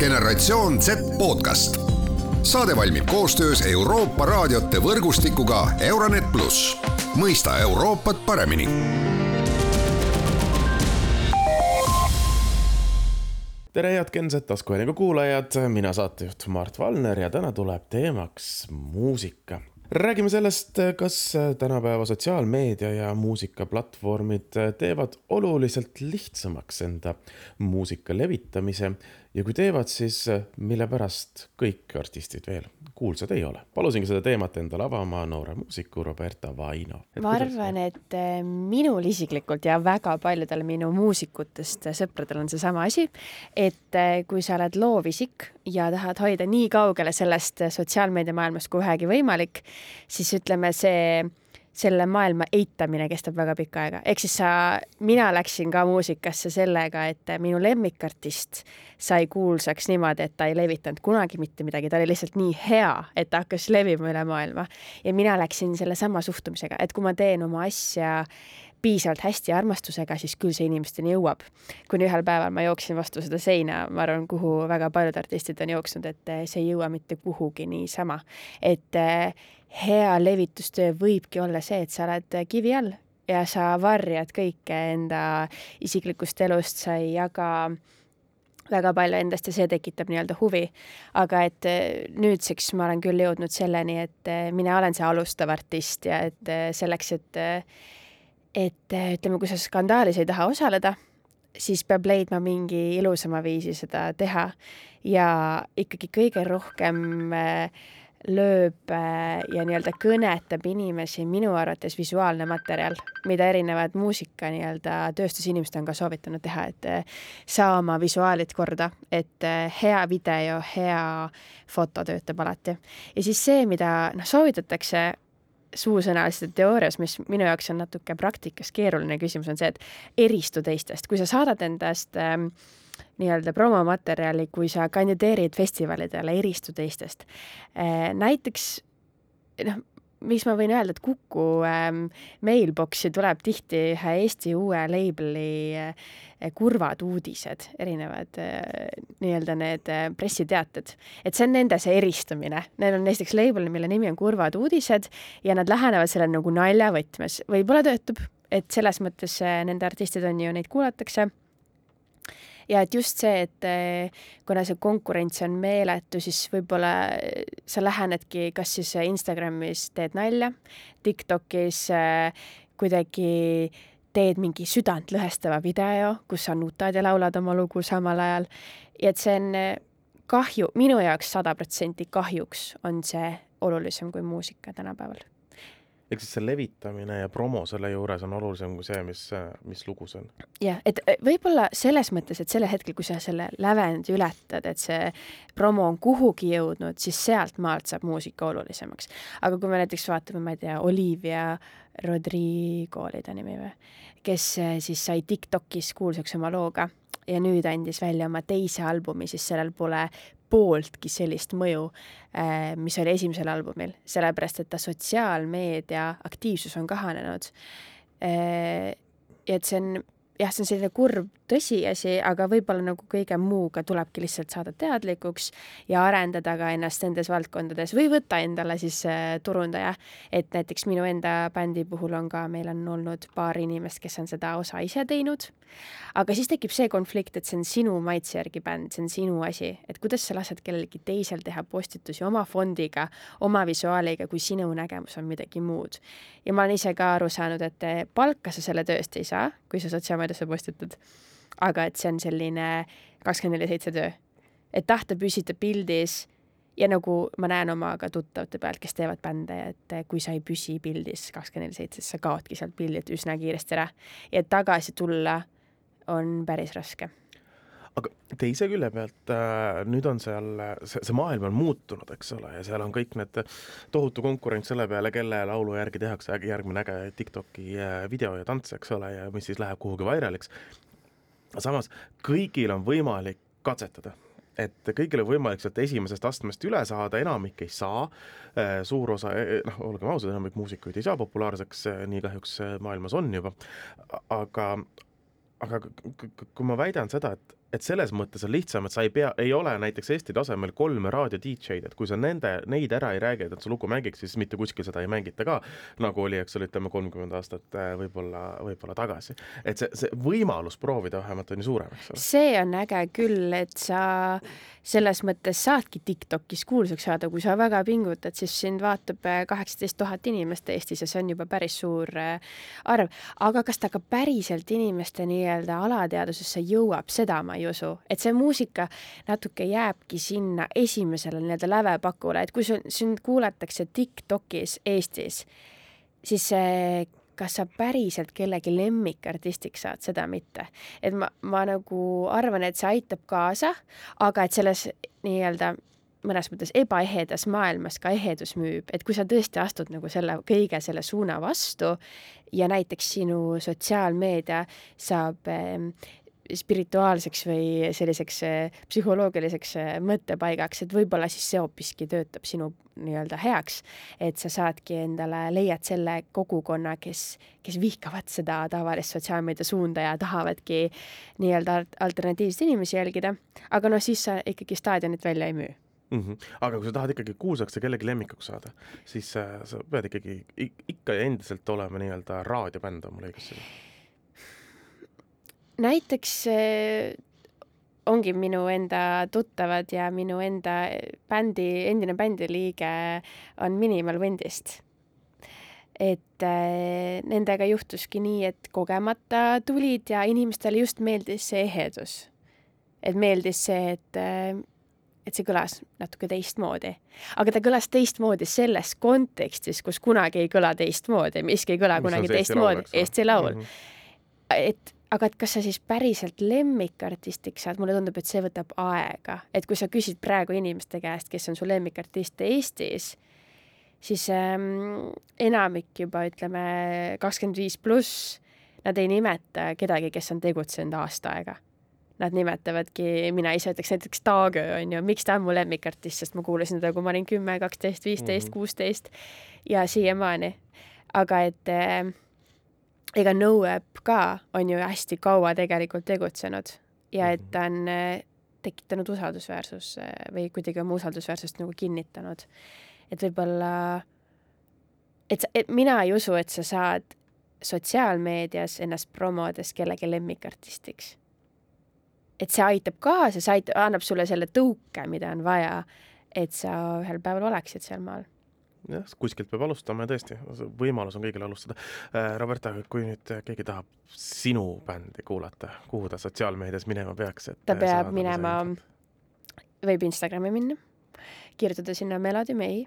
generatsioon Z podcast. saade valmib koostöös Euroopa raadiote võrgustikuga Euronet pluss, mõista Euroopat paremini. Tere, head Genset taskuhäälingu kuulajad, mina saatejuht Mart Valner ja täna tuleb teemaks muusika räägime sellest, kas tänapäeva sotsiaalmeedia ja muusikaplatvormid teevad oluliselt lihtsamaks enda muusika levitamise ja kui teevad, siis mille pärast kõik artistid veel kuulsad ei ole. palusingi seda teemat endale avama noore muusiku Roberta Vaino. ma arvan, et eh, minul isiklikult ja väga paljudel minu muusikutest sõpradel on seesama asi, et eh, kui sa oled loovisik ja tahad hoida nii kaugele sellest sotsiaalmeediamaailmast kui vähegi võimalik, siis ütleme, see selle maailma eitamine kestab väga pikka aega, ehk siis sa, mina läksin ka muusikasse sellega, et minu lemmikartist sai kuulsaks niimoodi, et ta ei levitanud kunagi mitte midagi, ta oli lihtsalt nii hea, et ta hakkas levima üle maailma. ja mina läksin sellesama suhtumisega, et kui ma teen oma asja piisavalt hästi armastusega, siis küll see inimesteni jõuab. kuni ühel päeval ma jooksin vastu seda seina, ma arvan, kuhu väga paljud artistid on jooksnud, et see ei jõua mitte kuhugi niisama. et eh, hea levitustöö võibki olla see, et sa oled kivi all ja sa varjad kõike enda isiklikust elust, sa ei jaga väga palju endast ja see tekitab nii-öelda huvi. aga et eh, nüüdseks ma olen küll jõudnud selleni, et eh, mina olen see alustav artist ja et eh, selleks, et et ütleme, kui sa skandaalis ei taha osaleda, siis peab leidma mingi ilusama viisi seda teha ja ikkagi kõige rohkem äh, lööb äh, ja nii-öelda kõnetab inimesi minu arvates visuaalne materjal, mida erinevad muusika nii-öelda tööstusinimesed on ka soovitanud teha, et saa oma visuaalid korda, et hea video, hea foto töötab alati. ja siis see, mida noh, soovitatakse suusõnaliselt teoorias, mis minu jaoks on natuke praktikas keeruline küsimus, on see, et eristu teistest, kui sa saadad endast äh, nii-öelda promomaterjali, kui sa kandideerid festivalidele, eristu teistest. Äh, näiteks noh, miks ma võin öelda, et Kuku ähm, mailbox'i tuleb tihti ühe Eesti uue label'i äh, kurvad uudised, erinevad äh, nii-öelda need äh, pressiteated. et see on nende see eristumine, neil on näiteks label, mille nimi on Kurvad uudised ja nad lähenevad sellele nagu naljavõtmes, võib-olla töötab, et selles mõttes äh, nende artistid on ju, neid kuulatakse ja et just see, et eh, kuna see konkurents on meeletu, siis võib-olla eh, sa lähenedki kas siis Instagramis teed nalja, TikTokis eh, kuidagi teed mingi südantlõhestava video, kus sa nutad ja laulad oma lugu samal ajal. ja et see on kahju, minu jaoks sada protsenti kahjuks on see olulisem kui muusika tänapäeval ehk siis see levitamine ja promo selle juures on olulisem kui see, mis, mis lugu see on. jah, et eh, võib-olla selles mõttes, et sellel hetkel, kui sa selle lävendi ületad, et see promo on kuhugi jõudnud, siis sealt maalt saab muusika olulisemaks. aga kui me näiteks vaatame, ma ei tea, Olivia Rodrigo oli ta nimi või, kes eh, siis sai Tiktokis kuulsaks oma looga ja nüüd andis välja oma teise albumi, siis sellel pole pooltki sellist mõju, äh, mis oli esimesel albumil, sellepärast et ta sotsiaalmeedia aktiivsus on kahanenud. Äh, ja et see on jah, see on selline kurb tõsiasi, aga võib-olla nagu kõige muuga tulebki lihtsalt saada teadlikuks ja arendada ka ennast nendes valdkondades või võtta endale siis äh, turundaja. et näiteks minu enda bändi puhul on ka, meil on olnud paar inimest, kes on seda osa ise teinud. aga siis tekib see konflikt, et see on sinu maitse järgi bänd, see on sinu asi, et kuidas sa lased kellelgi teisel teha postitusi oma fondiga, oma visuaaliga, kui sinu nägemus on midagi muud. ja ma olen ise ka aru saanud, et palka sa selle tööst ei saa, kui sa sotsiaalmeediasse postitad aga et see on selline kakskümmend neli seitse töö. et tahta püsida pildis ja nagu ma näen oma ka tuttavate pealt, kes teevad bände, et kui sa ei püsi pildis kakskümmend neli seitse, siis sa kaotki sealt pildilt üsna kiiresti ära. ja tagasi tulla on päris raske aga teise külje pealt äh, nüüd on seal, see, see maailm on muutunud, eks ole, ja seal on kõik need tohutu konkurents selle peale, kelle laulu järgi tehakse järgmine äge Tiktoki äh, video ja tants, eks ole, ja mis siis läheb kuhugi vairaliks samas kõigil on võimalik katsetada. Et kõigil on võimalik sealt esimesest astmest üle saada, enamik ei saa, äh, suur osa, e, e, noh, olgem ausad, enamik muusikuid ei saa populaarseks, äh, nii kahjuks maailmas on juba, aga, aga kui ma väidan seda, et, et selles mõttes on lihtsam, et sa ei pea, ei ole näiteks Eesti tasemel kolme raadio DJ-d, et kui sa nende, neid ära ei räägi, et sa lugu mängiks, siis mitte kuskil seda ei mängita ka, nagu oli, eks ole, ütleme kolmkümmend aastat äh, võib-olla, võib-olla tagasi. et see, see võimalus proovida vähemalt on ju suurem, eks ole. see on äge küll, et sa selles mõttes saadki Tiktokis kuulsaks saada, kui sa väga pingutad, siis sind vaatab äh, kaheksateist tuhat inimest Eestis ja see on juba päris suur äh, arv. aga kas ta ka päriselt inimeste nii-öelda alateadvusesse jõuab, seda ma ei usu, et see muusika natuke jääbki sinna esimesele nii-öelda lävepakule, et kui sul, sind kuulatakse Tiktokis Eestis, siis see kas sa päriselt kellegi lemmikartistiks saad, seda mitte. et ma, ma nagu arvan, et see aitab kaasa, aga et selles nii-öelda mõnes mõttes ebaehedas maailmas ka ehedus müüb, et kui sa tõesti astud nagu selle kõige selle suuna vastu ja näiteks sinu sotsiaalmeedia saab spirituaalseks või selliseks äh, psühholoogiliseks äh, mõttepaigaks, et võib-olla siis see hoopiski töötab sinu nii-öelda heaks, et sa saadki endale, leiad selle kogukonna, kes, kes vihkavad seda tavalist sotsiaalmeedia suunda ja tahavadki nii-öelda alternatiivseid inimesi jälgida, aga noh, siis sa ikkagi staadionit välja ei müü mm. -hmm. aga kui sa tahad ikkagi kuulsaks ja kellegi lemmikuks saada, siis äh, sa pead ikkagi ikka ja endiselt olema nii-öelda raadiobänd, on mul õigus siin? Näiteks äh, ongi minu enda tuttavad ja minu enda bändi, endine bändiliige on Minimal Windist. et äh, nendega juhtuski nii, et kogemata tulid ja inimestele just meeldis see ehedus. et meeldis see, et äh, et see kõlas natuke teistmoodi. aga ta kõlas teistmoodi selles kontekstis, kus kunagi ei kõla teistmoodi, miski ei kõla Mis kunagi teistmoodi, Eesti Laul. Mm -hmm. et aga et kas sa siis päriselt lemmikartistiks saad, mulle tundub, et see võtab aega, et kui sa küsid praegu inimeste käest, kes on su lemmikartist Eestis, siis ähm, enamik juba ütleme kakskümmend viis pluss, nad ei nimeta kedagi, kes on tegutsenud aasta aega. Nad nimetavadki, mina ise ütleks näiteks Taagö on ju, miks ta on mu lemmikartist, sest ma kuulasin teda, kui ma olin kümme, kaksteist, viisteist, mhm. kuusteist ja siiamaani. aga et äh, ega NoApp ka on ju hästi kaua tegelikult tegutsenud ja et mhm. ta on äh, tekitanud usaldusväärsus või kuidagi oma usaldusväärsust nagu kinnitanud. et võib-olla, et, et mina ei usu, et sa saad sotsiaalmeedias ennast promodes kellegi lemmikartistiks. et see aitab kaasa, see aitab, annab sulle selle tõuke, mida on vaja, et sa ühel päeval oleksid seal maal jah, kuskilt peab alustama ja tõesti, võimalus on kõigil alustada. Äh, Roberta, kui nüüd keegi tahab sinu bändi kuulata, kuhu ta sotsiaalmeedias minema peaks, et ta peab minema, võib Instagrami minna, kirjutada sinna Melody May.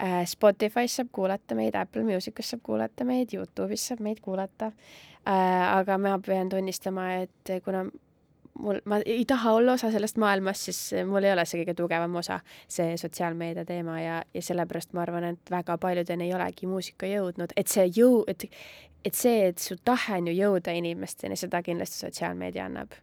Äh, Spotify's saab kuulata meid, Apple Musicus saab kuulata meid, Youtube'is saab meid kuulata. Äh, aga ma pean tunnistama, et kuna mul, ma ei taha olla osa sellest maailmast, siis mul ei ole see kõige tugevam osa, see sotsiaalmeedia teema ja, ja sellepärast ma arvan, et väga paljudeni ei olegi muusika jõudnud, et see jõu, et, et see, et su tahe on ju jõuda inimesteni, seda kindlasti sotsiaalmeedia annab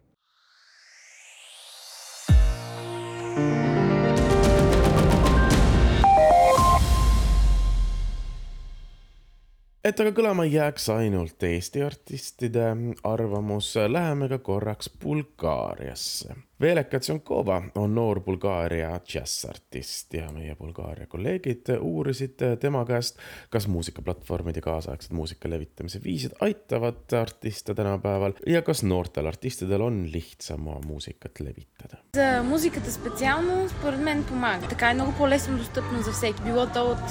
et aga kõlama ei jääks ainult Eesti artistide arvamus, läheme ka korraks Bulgaariasse Veleka Tsionkova on noor Bulgaaria džässartist ja meie Bulgaaria kolleegid uurisid tema käest, kas muusikaplatvormid ja kaasaegsed muusika levitamise viisid aitavad artiste tänapäeval ja kas noortel artistidel on lihtsam oma muusikat levitada. Музиката специално според мен помага. Така е много по-лесно достъпно за всеки. Било то от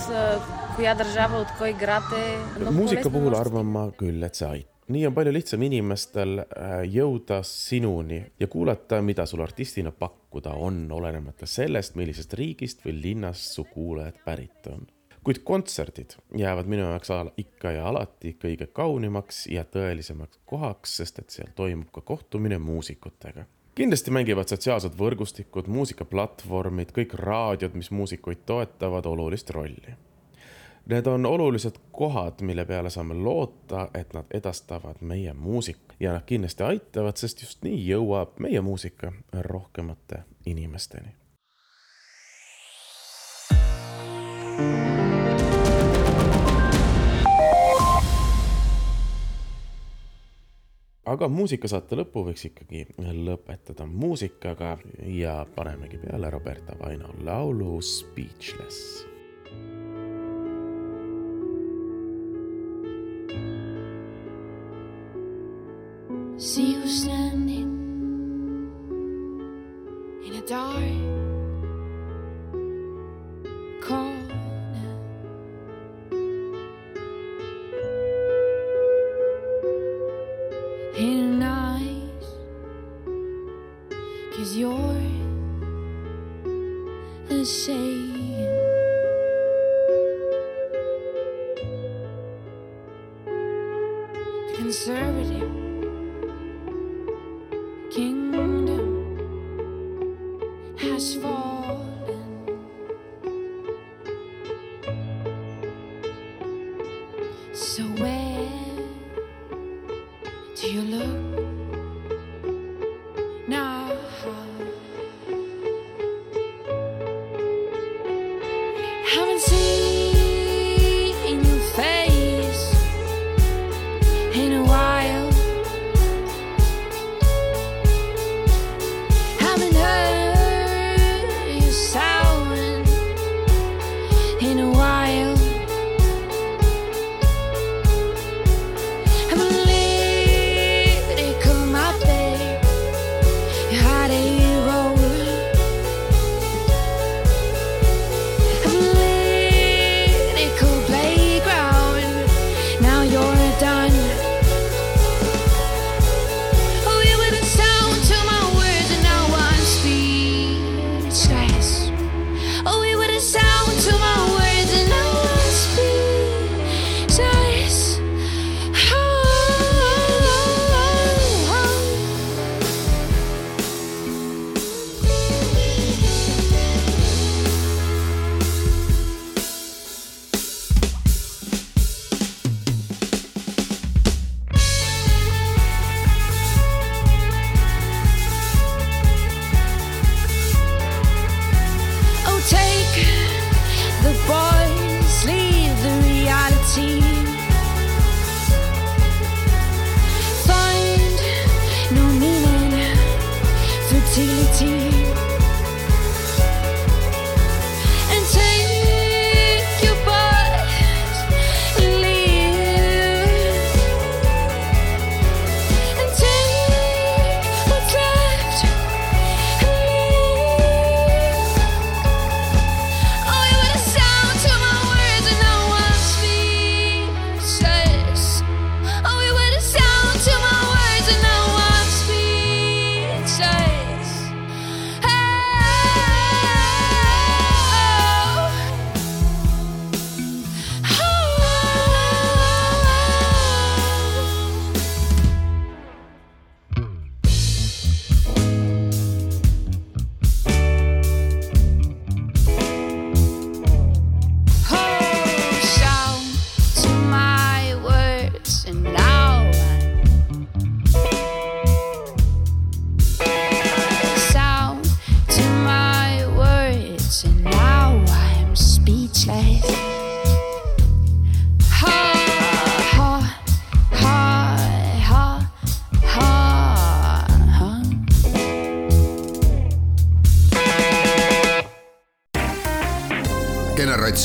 коя държава, от кой град е. muusika puhul arvan ma küll, et see aitab nii on palju lihtsam inimestel äh, jõuda sinuni ja kuulata, mida sul artistina pakkuda on, olenemata sellest, millisest riigist või linnast su kuulajad pärit on. kuid kontserdid jäävad minu jaoks ikka ja alati kõige kaunimaks ja tõelisemaks kohaks, sest et seal toimub ka kohtumine muusikutega kindlasti mängivad sotsiaalsed võrgustikud, muusikaplatvormid, kõik raadiod, mis muusikuid toetavad, olulist rolli Need on olulised kohad, mille peale saame loota, et nad edastavad meie muusika ja nad kindlasti aitavad, sest just nii jõuab meie muusika rohkemate inimesteni. aga muusikasaate lõpu võiks ikkagi lõpetada muusikaga ja panemegi peale Roberta Vaino laulu Speechless See you standing in a dark corner. In eyes, cause you're the same.